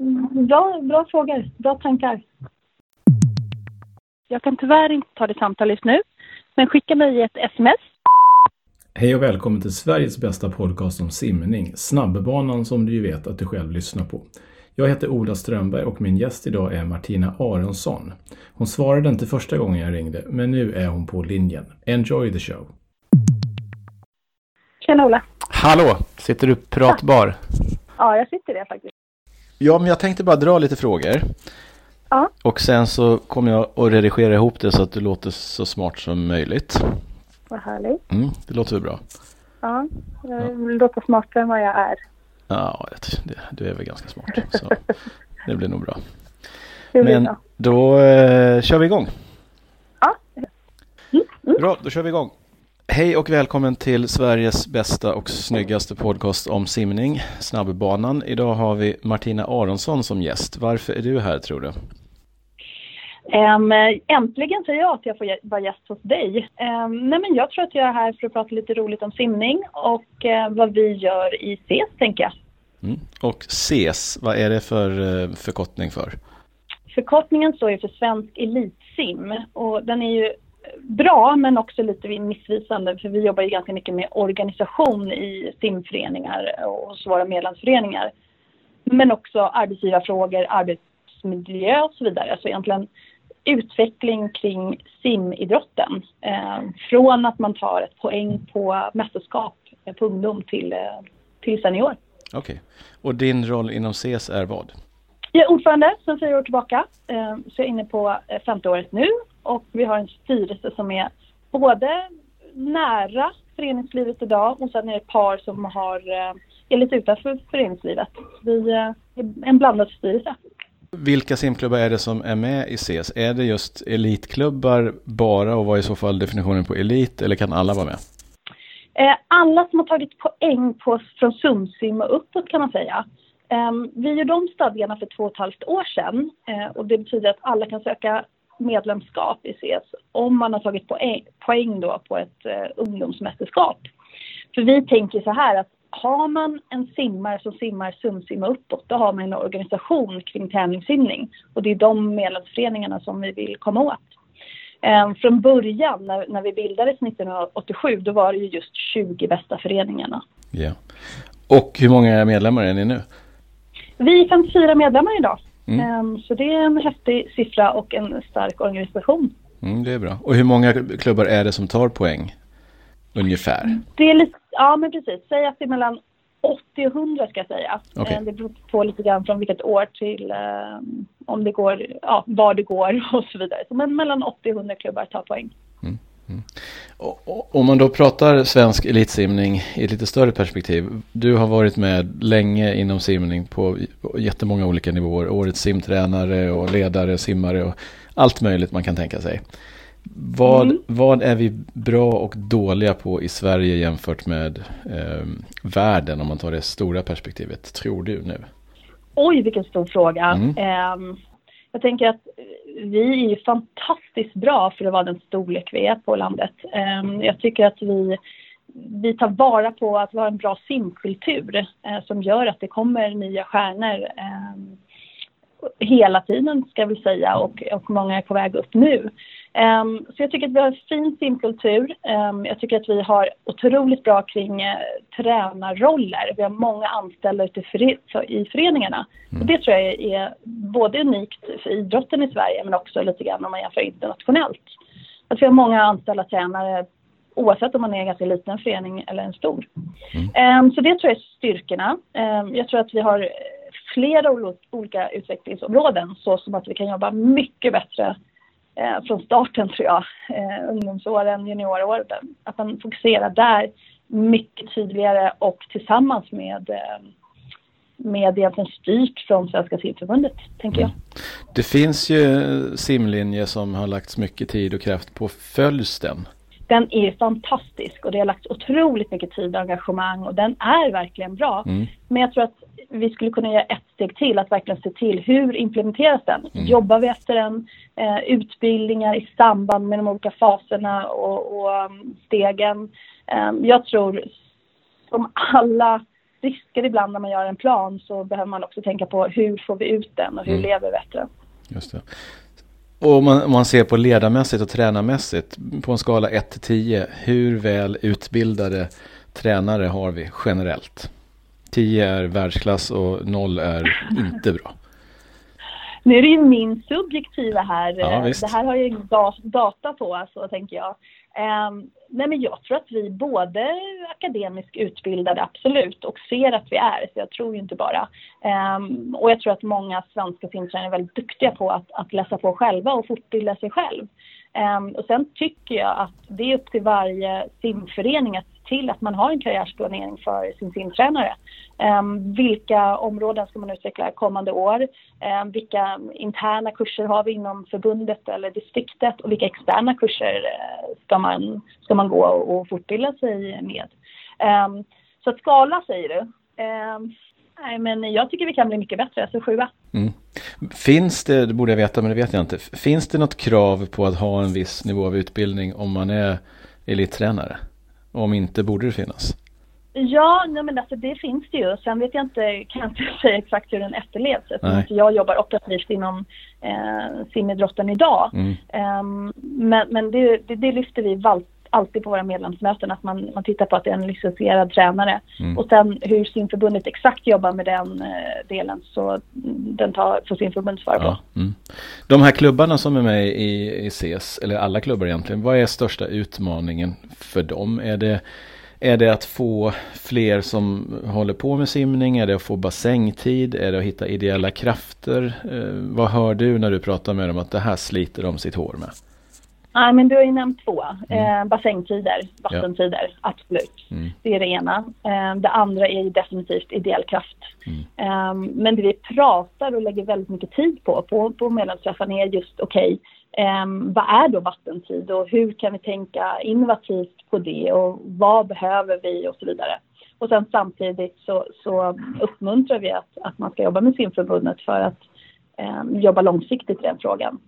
Mm, bra, bra frågor, bra tankar. Jag kan tyvärr inte ta det samtal just nu, men skicka mig ett sms. Hej och välkommen till Sveriges bästa podcast om simning, Snabbbanan som du ju vet att du själv lyssnar på. Jag heter Ola Strömberg och min gäst idag är Martina Aronsson. Hon svarade inte första gången jag ringde, men nu är hon på linjen. Enjoy the show! Tjena Ola! Hallå! Sitter du pratbar? Ja, jag sitter det faktiskt. Ja, men jag tänkte bara dra lite frågor. Ja. Och sen så kommer jag att redigera ihop det så att du låter så smart som möjligt. Vad härligt. Mm, det låter väl bra? Ja, jag vill låta smartare än vad jag är. Ja, det, du är väl ganska smart. Så det blir nog bra. Blir Men bra. då eh, kör vi igång. Ja. Bra, då kör vi igång. Hej och välkommen till Sveriges bästa och snyggaste podcast om simning, Snabbbanan. Idag har vi Martina Aronsson som gäst. Varför är du här tror du? Äntligen säger jag att jag får vara gäst hos dig. Nej men jag tror att jag är här för att prata lite roligt om simning och eh, vad vi gör i CES, tänker jag. Mm. Och SES, vad är det för eh, förkortning för? Förkortningen står ju för Svensk Elitsim och den är ju bra men också lite missvisande för vi jobbar ju ganska mycket med organisation i simföreningar och hos våra medlemsföreningar. Men också arbetsgivarfrågor, arbetsmiljö och så vidare. Så egentligen utveckling kring simidrotten. Eh, från att man tar ett poäng på mästerskap på ungdom till, eh, till senior. Okej. Och din roll inom CS är vad? Jag är ordförande sedan fyra år tillbaka, eh, så jag är inne på eh, femte året nu och vi har en styrelse som är både nära föreningslivet idag och sen är det ett par som har, eh, är lite utanför föreningslivet. Vi är en blandad styrelse. Vilka simklubbar är det som är med i SES? Är det just elitklubbar bara och vad är i så fall definitionen på elit eller kan alla vara med? Alla som har tagit poäng på, från Sundsim och uppåt kan man säga. Ehm, vi gjorde om stadgarna för två och ett halvt år sedan eh, och det betyder att alla kan söka medlemskap i CS om man har tagit poäng, poäng då på ett eh, ungdomsmästerskap. För vi tänker så här att har man en simmare som simmar sumsimma uppåt då har man en organisation kring tävlingssimning och det är de medlemsföreningarna som vi vill komma åt. Ehm, från början när, när vi bildades 1987 då var det ju just 20 bästa föreningarna. Ja. Och hur många medlemmar är ni nu? Vi är 54 medlemmar idag. Mm. Eh, så det är en häftig siffra och en stark organisation. Mm, det är bra. Och hur många klubbar är det som tar poäng? Ungefär. Det är lite, ja men precis, säg att det är mellan 80 och 100 ska jag säga. Okej. Eh, Det beror på lite grann från vilket år till eh, om det går, ja var det går och så vidare. Så, men mellan 80 och 100 klubbar tar poäng. Och, om man då pratar svensk elitsimning i ett lite större perspektiv. Du har varit med länge inom simning på jättemånga olika nivåer. Årets simtränare och ledare, simmare och allt möjligt man kan tänka sig. Vad, Mm. vad är vi bra och dåliga på i Sverige jämfört med eh, världen om man tar det stora perspektivet, tror du nu? Oj, vilken stor fråga. Mm. Ehm, jag tänker att vi är ju fantastiskt bra för att vara den storlek vi är på landet. Ehm, jag tycker att vi, vi tar vara på att vi har en bra simkultur eh, som gör att det kommer nya stjärnor ehm, hela tiden ska vi säga och, och många är på väg upp nu. Ehm, så jag tycker att vi har en fin simkultur. Ehm, jag tycker att vi har otroligt bra kring eh, tränarroller. Vi har många anställda ute i före- för- i föreningarna. Och det tror jag är, både unikt för idrotten i Sverige men också lite grann om man jämför internationellt. Att vi har många anställda tränare oavsett om man är en ganska liten förening eller en stor. Ehm, så det tror jag är styrkorna. Jag tror att vi har flera olika utvecklingsområden så som att vi kan jobba mycket bättre eh, från starten tror jag. Eh, ungdomsåren, junioråren. Att man fokuserar där mycket tydligare och tillsammans med eh, med egentligen styrt från Svenska simförbundet, tänker jag. Det finns ju simlinje som har lagts mycket tid och kraft på. Följs den? Den är fantastisk och det har lagts otroligt mycket tid och engagemang och den är verkligen bra. Mm. Men jag tror att vi skulle kunna göra ett steg till, att verkligen se till hur implementeras den? Jobbar vi efter den? Eh, utbildningar i samband med de olika faserna och, och um, stegen. Eh, jag tror som alla risker ibland när man gör en plan så behöver man också tänka på hur får vi ut den och hur mm. lever bättre. Just det. Och om man, om man ser på ledarmässigt och tränarmässigt på en skala 1 till 10, hur väl utbildade tränare har vi generellt? 10 är världsklass och 0 är inte bra. Nu är det ju min subjektiva här. Ja, det här har jag data på, alltså, tänker jag. Um, nej men jag tror att vi både akademiskt utbildade, absolut, och ser att vi är, så jag tror ju inte bara. Um, och jag tror att många svenska simtränare är väldigt duktiga på att, att läsa på själva och fortbilda sig själv. Um, och sen tycker jag att det är upp till varje simförening att till att man har en karriärsplanering för sin simtränare. Um, vilka områden ska man utveckla kommande år? Um, vilka interna kurser har vi inom förbundet eller distriktet och vilka externa kurser uh, ska, man, ska man gå och, fortbilda sig med? Um, så att skala säger du. nej, men jag tycker vi kan bli mycket bättre, så sjua. Mm. Finns det, det borde jag veta men det vet jag inte, finns det något krav på att ha en viss nivå av utbildning om man är elittränare? Om inte borde det finnas? Ja, nej men alltså det finns det ju. Sen vet jag inte, kan jag inte säga exakt hur den efterlevs eftersom jag jobbar operativt inom eh, simidrotten idag. Mm. Um, men men det, det, det lyfter vi alltid på våra medlemsmöten att man, man tittar på att det är en licensierad tränare. Mm. Och sen hur simförbundet exakt jobbar med den eh, delen så den tar, får simförbundet svara ja. på. Mm. De här klubbarna som är med i, i CES, eller alla klubbar egentligen, vad är största utmaningen för dem? Är det är det att få fler som håller på med simning? Är det att få bassängtid? Är det att hitta ideella krafter? Eh, vad hör du när du pratar med dem att det här sliter de sitt hår med? Nej, men du har ju nämnt två. Mm. Eh, bassängtider, vattentider, ja. absolut. Mm. Det är det ena. Eh, det andra är ju definitivt ideell kraft. Mm. Eh, men det vi pratar och lägger väldigt mycket tid på, på, på medlemsträffarna är just okej, okay, Um, vad är då vattentid och hur kan vi tänka innovativt på det och vad behöver vi och så vidare. Och sen samtidigt så, så uppmuntrar vi att, att man ska jobba med simförbundet för att um, jobba långsiktigt i den frågan.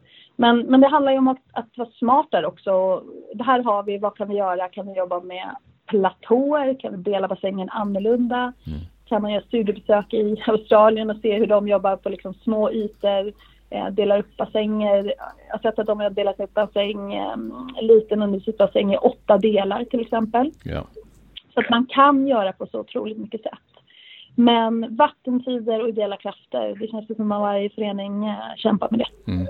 Men, men det handlar ju om att, att vara smart där också. Det här har vi, vad kan vi göra? Kan vi jobba med platåer? Kan vi dela bassängen annorlunda? Mm. Kan man göra studiebesök i Australien och se hur de jobbar på liksom små ytor? eh, delar upp bassänger. Jag har sett att de har delat upp bassäng, eh, liten undersittbassäng i åtta delar till exempel. Ja. Så att man kan göra på så otroligt mycket sätt. Men vattentider och ideella krafter, det känns som att varje förening eh, kämpar med det. Mm.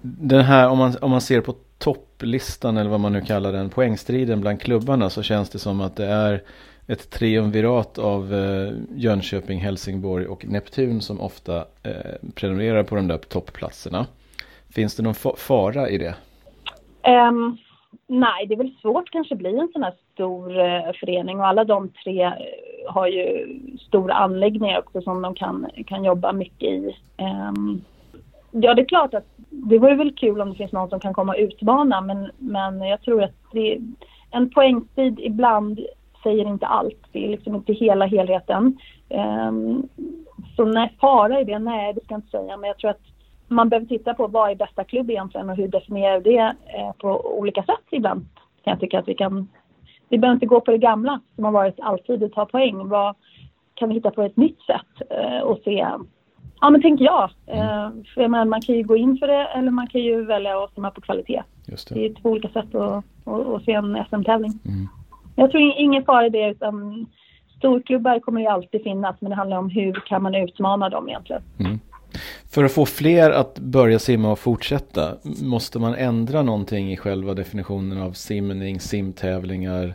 Den här, om man, om man ser på topplistan eller vad man nu kallar den, poängstriden bland klubbarna så känns det som att det är ett triumvirat av eh, Jönköping, Helsingborg och Neptun som ofta eh, prenumererar på de där toppplatserna. Finns det någon fara i det? Um, nej, det är väl svårt kanske bli en sån här stor eh, förening och alla de tre eh, har ju stora anläggningar också som de kan, kan jobba mycket i. Um, ja, det är klart att det vore väl kul om det finns någon som kan komma och utmana men, men jag tror att det, en poängtid ibland säger inte allt. Det är liksom inte hela helheten. Um, så nej, fara i det, nej det ska jag inte säga. Men jag tror att man behöver titta på vad är bästa klubb egentligen och hur definierar det eh, på olika sätt ibland. Kan jag tycka att vi kan... Vi behöver inte gå på det gamla som har varit alltid att ta poäng. Vad kan vi hitta på ett nytt sätt eh, och se Ja, men tänker jag. Eh, för man, man kan ju gå in för det eller man kan ju välja att simma på kvalitet. Just det. det är två olika sätt att, att, att se en SM-tävling. Mm. Jag tror ingen fara i det utan storklubbar kommer ju alltid finnas men det handlar om hur kan man utmana dem egentligen. Mm. För att få fler att börja simma och fortsätta, måste man ändra någonting i själva definitionen av simning, simtävlingar,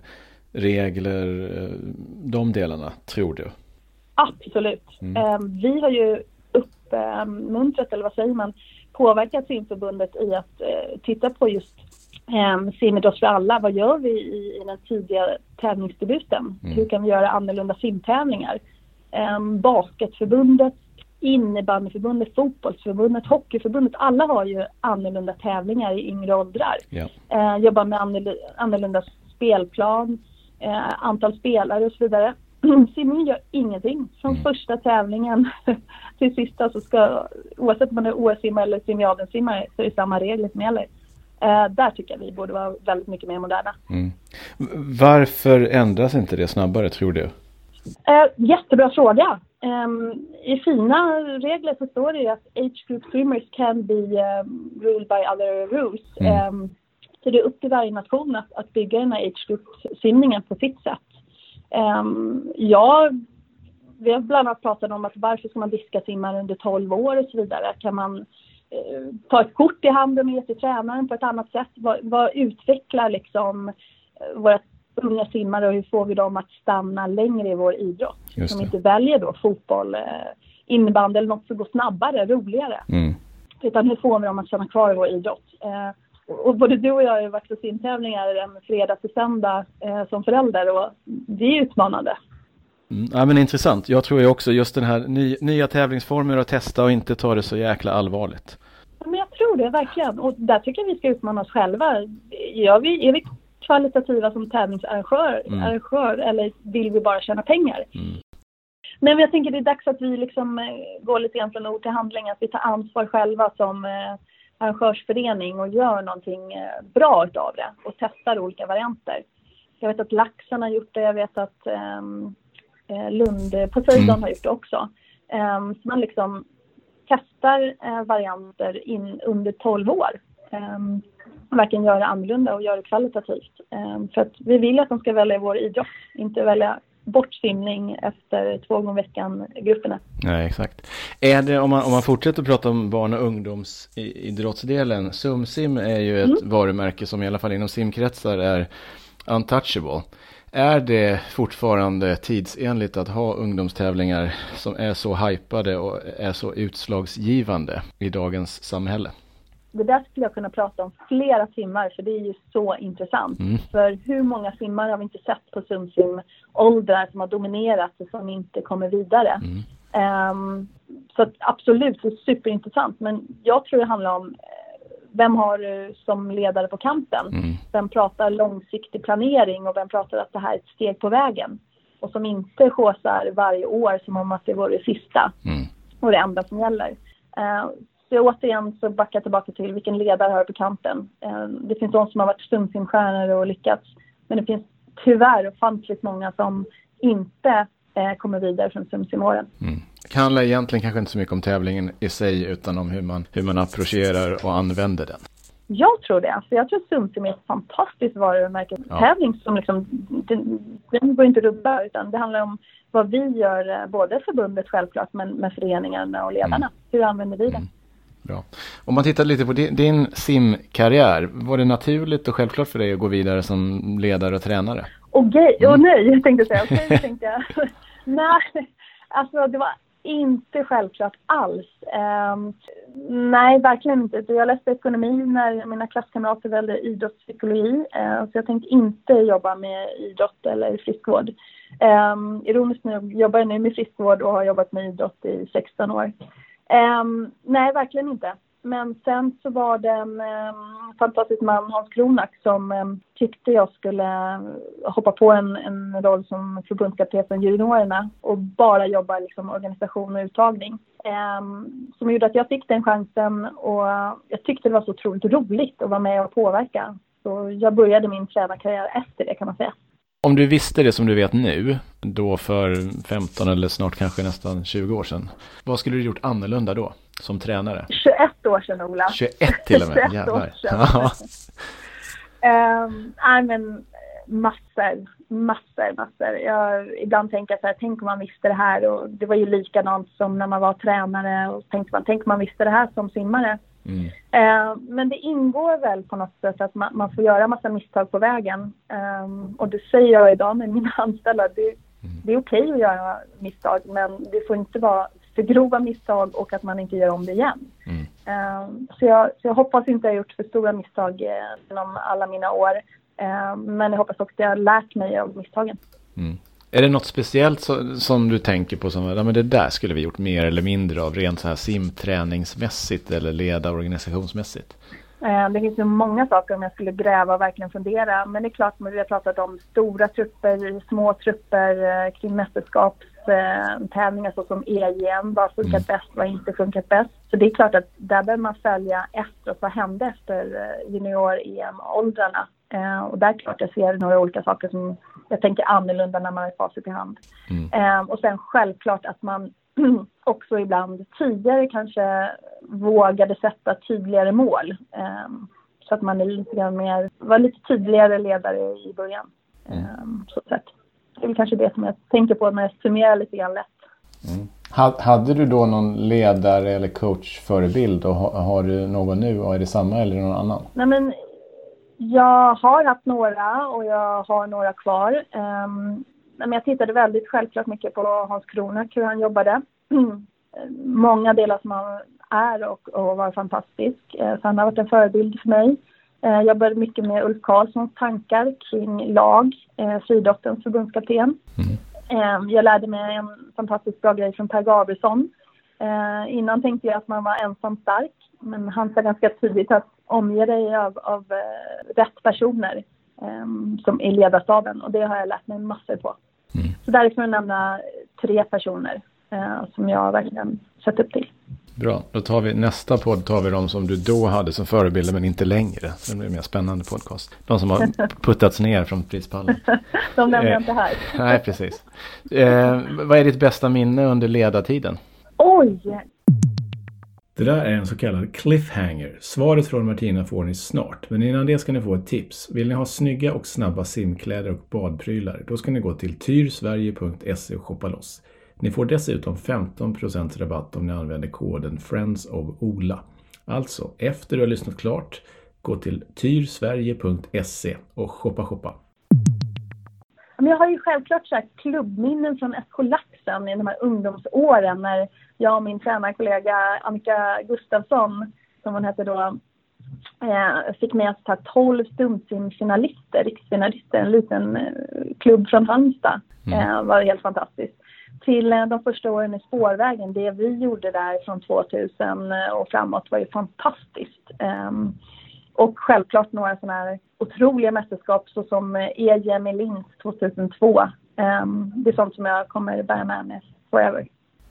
regler, eh, de delarna, tror du? Absolut. Mm. Ehm, vi har ju uppmuntrat, eller vad säger man, påverkat simförbundet i att eh, titta på just Um, simidrott för alla, vad gör vi i, i den tidiga tävlingsdebuten? Mm. Hur kan vi göra annorlunda simtävlingar? Um, basketförbundet, innebandyförbundet, fotbollsförbundet, hockeyförbundet, alla har ju annorlunda tävlingar i yngre åldrar. Yeah. Uh, jobbar med annorlunda spelplan, uh, antal spelare och så vidare. Simningen gör ingenting. Från mm. första tävlingen till sista så ska, oavsett om man är OS-simmare eller semiadensimmare, så är det samma regler som gäller. Eh, där tycker jag vi borde vara väldigt mycket mer moderna. Mm. Varför ändras inte det snabbare tror du? Eh, jättebra fråga. Um, I fina regler så står det ju att age group swimmers can be um, ruled by other rules. Mm. Um, så det är upp till varje nation att, att bygga den här age group-simningen på sitt sätt. Um, ja, vi har bland annat pratat om att varför ska man diska simmare under 12 år och så vidare. Kan man eh, ta ett kort i handen och ge till tränaren på ett annat sätt? Vad, vad utvecklar liksom eh, våra unga simmare och hur får vi dem att stanna längre i vår idrott? Som inte väljer då fotboll, eh, innebandy eller något som går snabbare, roligare. Mm. Utan hur får vi dem att stanna kvar i vår idrott? Eh, och både du och jag har ju varit på simtävlingar en fredag till söndag eh, som förälder och det är utmanande. Mm, ja men intressant. Jag tror ju också just den här ny, nya tävlingsformer att testa och inte ta det så jäkla allvarligt. Men jag tror det verkligen och där tycker jag vi ska utmana oss själva. Ja, vi, är vi kvalitativa som tävlingsarrangör mm. arrangör, eller vill vi bara tjäna pengar? Mm. Men jag tänker det är dags att vi liksom eh, går lite grann från ord till handling, att vi tar ansvar själva som eh, arrangörsförening och gör någonting eh, bra utav det och testar olika varianter. Jag vet att Laxen har gjort det, jag vet att um, Lund Poseidon mm. har gjort det också. Um, så man liksom testar uh, varianter in under 12 år. Um, verkligen göra annorlunda och göra det kvalitativt. Um, för att vi vill att de ska välja vår idrott, inte välja bortsimning efter två gånger i veckan-grupperna. Nej, exakt. Är det, om man, om man fortsätter att prata om barn och ungdomsidrottsdelen, SumSim är ju ett mm. varumärke som i alla fall inom simkretsar är untouchable. Är det fortfarande tidsenligt att ha ungdomstävlingar som är så hypade och är så utslagsgivande i dagens samhälle? Det där skulle jag kunna prata om flera timmar för det är ju så intressant. Mm. För hur många simmare har vi inte sett på SumSim-åldrar som har dominerat och som inte kommer vidare? Mm. Um, så absolut, det är superintressant. Men jag tror det handlar om eh, vem har du som ledare på kampen? Mm. Vem pratar långsiktig planering och vem pratar att det här är ett steg på vägen? Och som inte håsar varje år som om att det vore det sista mm. och det enda som gäller. Uh, så återigen så backar jag tillbaka till vilken ledare har på kampen. Eh, det finns de som har varit stumfilmstjärnor och lyckats. Men det finns tyvärr ofantligt många som inte eh, kommer vidare från stumfilmåren. Mm. Det handlar egentligen kanske inte så mycket om tävlingen i sig utan om hur man, hur man approcherar och använder den. Jag tror det. Alltså jag tror Sumsim är ett fantastiskt varumärke. Ja. Tävling som liksom, den, den går inte att rubba utan det handlar om vad vi gör, eh, både förbundet självklart men med föreningarna och ledarna. Mm. Hur använder vi det? Mm. Bra. Om man tittar lite på din, din simkarriär, var det naturligt och självklart för dig att gå vidare som ledare och tränare? Åh okay. mm. oh, nej, jag tänkte säga. Okej, okay, tänkte jag. nej, alltså det var inte självklart alls. Um, nej, verkligen inte. Jag läste ekonomi när mina klasskamrater valde idrottspsykologi. Uh, så jag tänkte inte jobba med idrott eller friskvård. Um, ironiskt nog jobbar jag nu med friskvård och har jobbat med idrott i 16 år. Um, nej, verkligen inte. Men sen så var det en um, fantastisk man, Hans Kronak, som um, tyckte jag skulle hoppa på en, en roll som förbundskapten för juniorerna och bara jobba liksom, organisation och uttagning. Um, som gjorde att jag fick den chansen och jag tyckte det var så otroligt roligt att vara med och påverka. Så jag började min tränarkarriär efter det kan man säga. Om du visste det som du vet nu, då för 15 eller snart kanske nästan 20 år sedan. Vad skulle du gjort annorlunda då, som tränare? 21 år sedan, Ola. 21 till och med, jävlar. um, nej men massor, massor, massor. Jag, ibland tänker jag så här, tänk om man visste det här och det var ju likadant som när man var tränare och tänkte man, tänk om man visste det här som simmare. Mm. Eh, men det ingår väl på något sätt att man, man får göra massa misstag på vägen. Eh, och det säger jag idag med mina anställda. Det, mm. det är okej okay att göra misstag men det får inte vara för grova misstag och att man inte gör om det igen. Mm. Eh, så, jag, så jag hoppas inte jag har gjort för stora misstag eh, genom alla mina år. Eh, men jag hoppas också att jag har lärt mig av misstagen. Mm. Är det något speciellt så, som du tänker på som, ja men det där skulle vi gjort mer eller mindre av rent så här simträningsmässigt eller leda organisationsmässigt? Eh, det finns ju många saker om jag skulle gräva och verkligen fundera. Men det är klart, vi har pratat om stora trupper, små trupper eh, kring mästerskapstävlingar såsom EJM. Vad har funkat mm. bäst, vad inte funkat bäst? Så det är klart att där behöver man följa efter vad hände efter eh, junior-EM-åldrarna. Och där är klart jag ser några olika saker som jag tänker annorlunda när man har facit i hand. Mm. och sen självklart att man också ibland tidigare kanske vågade sätta tydligare mål. så att man är lite grann mer, var lite tydligare ledare i början. Mm. så sätt. Det är väl kanske det som jag tänker på när jag summerar lite grann lätt. Mm. Hade du då någon ledare eller coachförebild och har du någon nu och är det samma eller någon annan? Nej, men jag har haft några och jag har några kvar. Um, men jag tittade väldigt självklart mycket på Hans Kronak, hur han jobbade. Många delar som han är och, och var fantastisk. Uh, så han har varit en förebild för mig. Uh, jag jobbade mycket med Ulf Karlssons tankar kring lag, uh, friidrottens förbundskapten. Mm. Ehm, jag lärde mig en fantastiskt bra grej från Per Gabrielsson. Ehm, innan tänkte jag att man var ensam stark, men han sa ganska tydligt att omge dig av, av uh, rätt personer um, som i ledarstaben och det har jag lärt mig massor på. Mm. Så därifrån jag nämna tre personer uh, som jag verkligen sett upp till. Bra, då tar vi nästa podd tar vi de som du då hade som förebilder men inte längre. Det blir en mer spännande podcast. De som har puttats ner från prispallen. de nämner jag inte här. Nej, precis. Eh, vad är ditt bästa minne under ledartiden? Oj! Det där är en så kallad cliffhanger. Svaret från Martina får ni snart. Men innan det ska ni få ett tips. Vill ni ha snygga och snabba simkläder och badprylar? Då ska ni gå till tyrsverige.se och shoppa loss. Ni får dessutom 15% rabatt om ni använder koden Friends of Ola. Alltså, efter du har lyssnat klart, gå till tyrsverige.se och shoppa shoppa. jag har ju självklart så klubbminnen från SK Laxen i de här ungdomsåren när jag och min tränarkollega Annika Gustafsson, som hon hette då, eh, fick med oss 12 stumsimfinalister, riksfinalister, en liten eh, klubb från Halmstad. Mm. Eh, var helt fantastiskt till eh, de första åren i spårvägen. Det vi gjorde där från 2000 och framåt var ju fantastiskt. Um, och självklart några sådana här otroliga mästerskap såsom EJM i Linz 2002. Um, det är sånt som jag kommer bära med mig forever.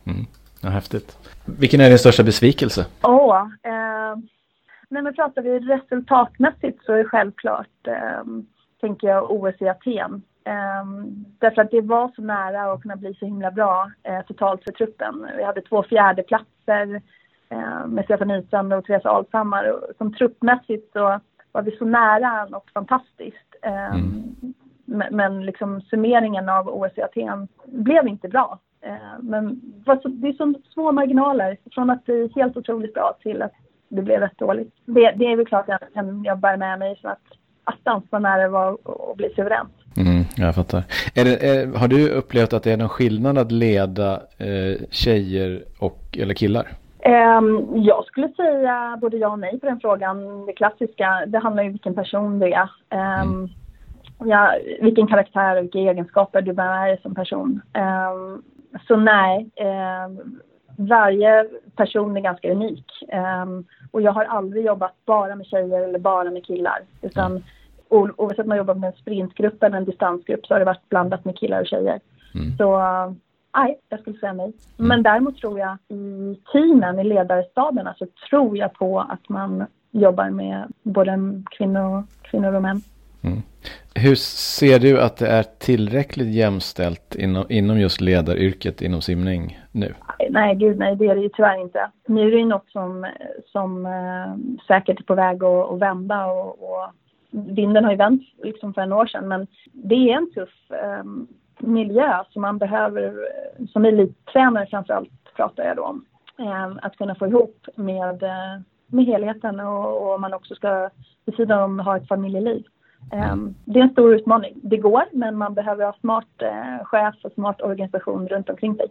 Mm. Ja, häftigt. Vilken är din största besvikelse? Åh, oh, eh, nej men pratar vi resultatmässigt så är det självklart, eh, tänker jag, OS i Aten. Um, därför att det var så nära att kunna bli så himla bra uh, totalt för truppen. Vi hade två fjärdeplatser uh, med Stefan Nystrand och Therese Alshammar. Som truppmässigt så var vi så nära något fantastiskt. Um, mm. Men, men liksom summeringen av OS i Aten blev inte bra. Uh, men det är så små marginaler från att bli helt otroligt bra till att det blev rätt dåligt. Det, det är väl klart att jag bär med mig som att attans vad nära det var att bli suveränt. Mm, jag fattar. Är det, är, har du upplevt att det är någon skillnad att leda eh, tjejer och, eller killar? Um, jag skulle säga både ja och nej på den frågan. Det klassiska, det handlar ju om vilken person du är. Um, mm. ja, vilken karaktär och vilka egenskaper du bär som person. Um, så nej, varje person är ganska unik. och jag har aldrig jobbat bara med tjejer eller bara med killar. Utan mm oavsett om man jobbar med en sprintgrupp eller en distansgrupp så har det varit blandat med killar och tjejer. Mm. Så nej, jag skulle säga nej. Mm. Men däremot tror jag i teamen, i ledarstaberna, så tror jag på att man jobbar med både kvinnor, kvinnor och män. Mm. Hur ser du att det är tillräckligt jämställt inom, inom just ledaryrket inom simning nu? Nej, gud nej, det är det ju tyvärr inte. Nu är det ju något som, som eh, säkert är på väg att, att vända och, och vinden har ju vänt liksom för en år sedan men det är en tuff eh, miljö som man behöver, som elittränare framförallt pratar jag då om, eh, att kunna få ihop med, eh, med helheten och, och man också ska vid sidan om ha ett familjeliv. Um, det är en stor utmaning. Det går, men man behöver ha smart uh, chef och smart organisation runt omkring sig.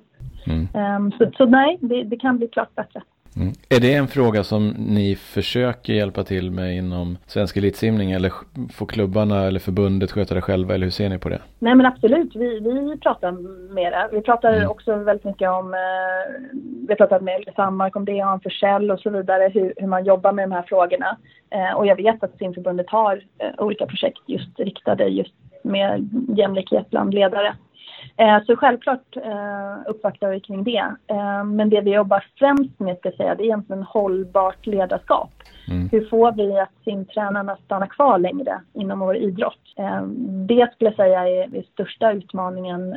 Mm. Um, så, så, nej, det, det, kan bli klart bättre. Mm. Är det en fråga som ni försöker hjälpa till med inom svensk elitsimning eller får klubbarna eller förbundet sköta det själva eller hur ser ni på det? Nej men absolut, vi, vi pratar med det. Vi pratar mm. också väldigt mycket om, eh, vi har pratat med Sammark om det, om Forsell och så vidare, hur, hur man jobbar med de här frågorna. Eh, och jag vet att simförbundet har eh, olika projekt just riktade just med jämlikhet bland ledare. Eh, så självklart eh, uppvaktar vi kring det. Eh, men det vi jobbar främst med, ska säga, det är egentligen hållbart ledarskap. Mm. Hur får vi att simtränarna stannar kvar längre inom vår idrott? Det skulle jag säga är, är största utmaningen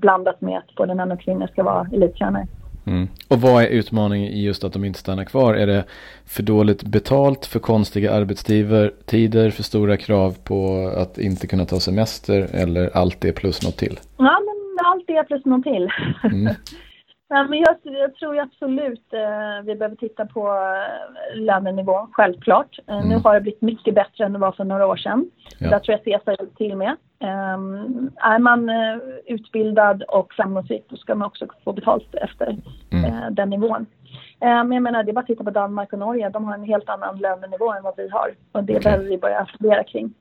blandat med att både män och kvinnor ska vara elittränare. Mm. Och vad är utmaningen i just att de inte stannar kvar? Är det för dåligt betalt, för konstiga arbetstider, för stora krav på att inte kunna ta semester eller allt det plus något till? Ja, men allt det plus något till. Mm. Ja, men jag, jag tror absolut eh, vi behöver titta på eh, lönenivån, självklart. Eh, mm. Nu har det blivit mycket bättre än det var för några år sedan. Ja. Där tror jag CSR till med. Um, är man uh, utbildad och framgångsrik då ska man också få betalt efter mm. uh, den nivån. Uh, men jag menar, det är bara att titta på Danmark och Norge. De har en helt annan lönenivå än vad vi har. Och det okay. behöver vi börja fundera kring.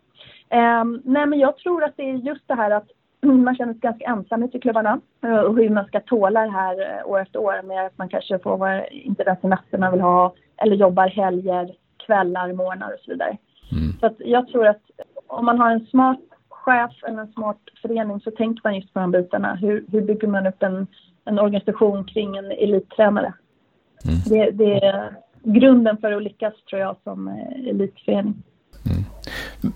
Um, nej, men jag tror att det är just det här att man känner sig ganska ensam ute i klubbarna och hur man ska tåla det här år efter år med att man kanske får inte den semester man vill ha eller jobbar helger, kvällar, morgnar och så vidare. Mm. Så jag tror att om man har en smart chef eller en smart förening så tänker man just på de bitarna. Hur, hur bygger man upp en, en organisation kring en elittränare? Mm. Det, det, är grunden för att lyckas tror jag som elitförening.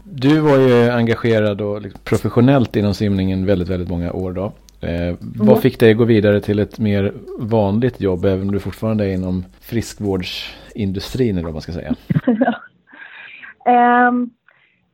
Du var ju engagerad och liksom professionellt inom simningen väldigt, väldigt många år då. Eh, vad mm. fick dig att gå vidare till ett mer vanligt jobb även om du fortfarande är inom friskvårdsindustrin eller vad man ska säga? um,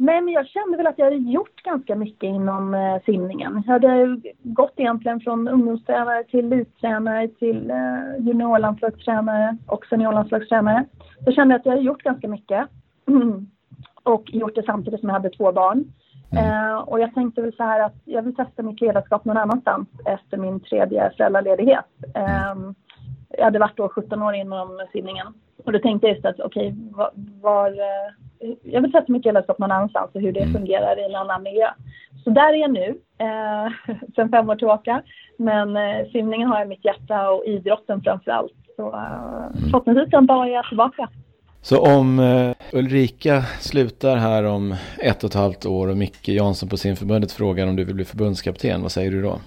Nej, men jag kände väl att jag hade gjort ganska mycket inom eh, simningen. Jag hade gått egentligen från ungdomstränare till elittränare till eh, juniorlandslagstränare och seniorlandslagstränare. Så jag kände att jag hade gjort ganska mycket. och gjort det samtidigt som jag hade två barn. Mm. Eh, och jag tänkte väl så här att jag vill testa mitt ledarskap någon annanstans efter min tredje föräldraledighet. Eh, jag hade varit då 17 år inom simningen. Och då tänkte jag just att okej, okay, var, var eh, jag vill sätta mitt ledarskap någon annanstans och hur det mm. fungerar i en annan miljö. Så där är jag nu, eh, sen fem år tillbaka. Men eh, simningen har jag i mitt hjärta och idrotten framför allt. Så eh, mm. förhoppningsvis en dag är jag tillbaka. Så om uh, Ulrika slutar här om ett och ett halvt år och Micke Jansson på simförbundet frågar om du vill bli förbundskapten, vad säger du då?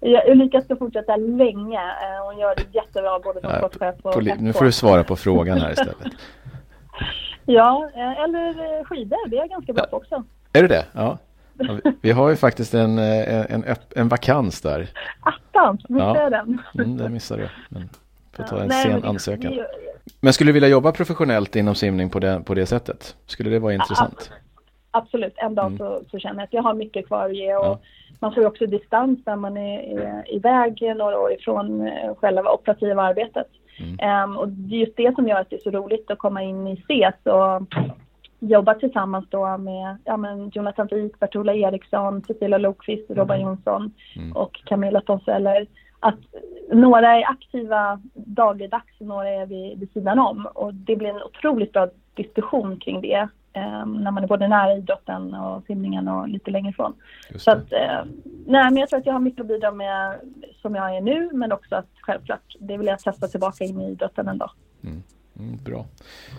Ja, Ulrika ska fortsätta länge. Uh, hon gör det jättebra både som sportchef och Nu får du svara på frågan här istället. Ja, eh, eller skidor. Det är ganska bra ja. också. Är det det? Ja. Vi har ju faktiskt en, en, en, en vakans där. Attans, missade jag den? Mm, det missade du. Men får ta en ja, sen ansökan. Det, men skulle du vilja jobba professionellt inom simning på det, på det sättet? Skulle det vara intressant? Absolut, en dag mm. så, så, känner jag att jag har mycket kvar att ge och ja. man får ju också distans när man är, är iväg några år ifrån eh, själva operativa arbetet. Mm. Um, och det är just det som gör att det är så roligt att komma in i CES och jobba tillsammans då med ja, men Jonathan Wik, Bertola Eriksson, Cecilia Lokvist, mm. Robban Jonsson mm. och Camilla Tonseller. Att några är aktiva dagligdags och några är vid, vid sidan om. Och det blir en otroligt bra diskussion kring det um, när man är både nära idrotten och simningen och lite längre ifrån. Så att, uh, nej, men jag tror att jag har mycket att bidra med som jag är nu men också att självklart, det vill jag testa tillbaka in i idrotten en dag. Mm. Mm, bra.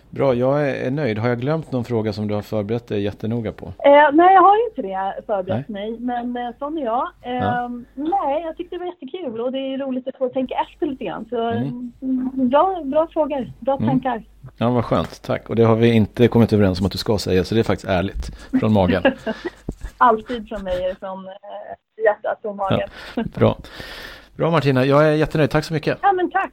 Bra, jag är nöjd. Har jag glömt någon fråga som du har förberett dig jättenoga på? Eh, nej, jag har inte det förberett nej. mig, men eh, sån är jag. Eh, ja. Nej, jag tyckte det var jättekul och det är roligt att få tänka efter lite grann. Så mm. bra, bra frågor, bra mm. tankar. Ja, vad skönt. Tack. Och det har vi inte kommit överens om att du ska säga, så det är faktiskt ärligt från magen. Alltid från mig, från eh, hjärtat och magen. Ja. Bra. Bra Martina, jag är jättenöjd. Tack så mycket. Ja, men tack.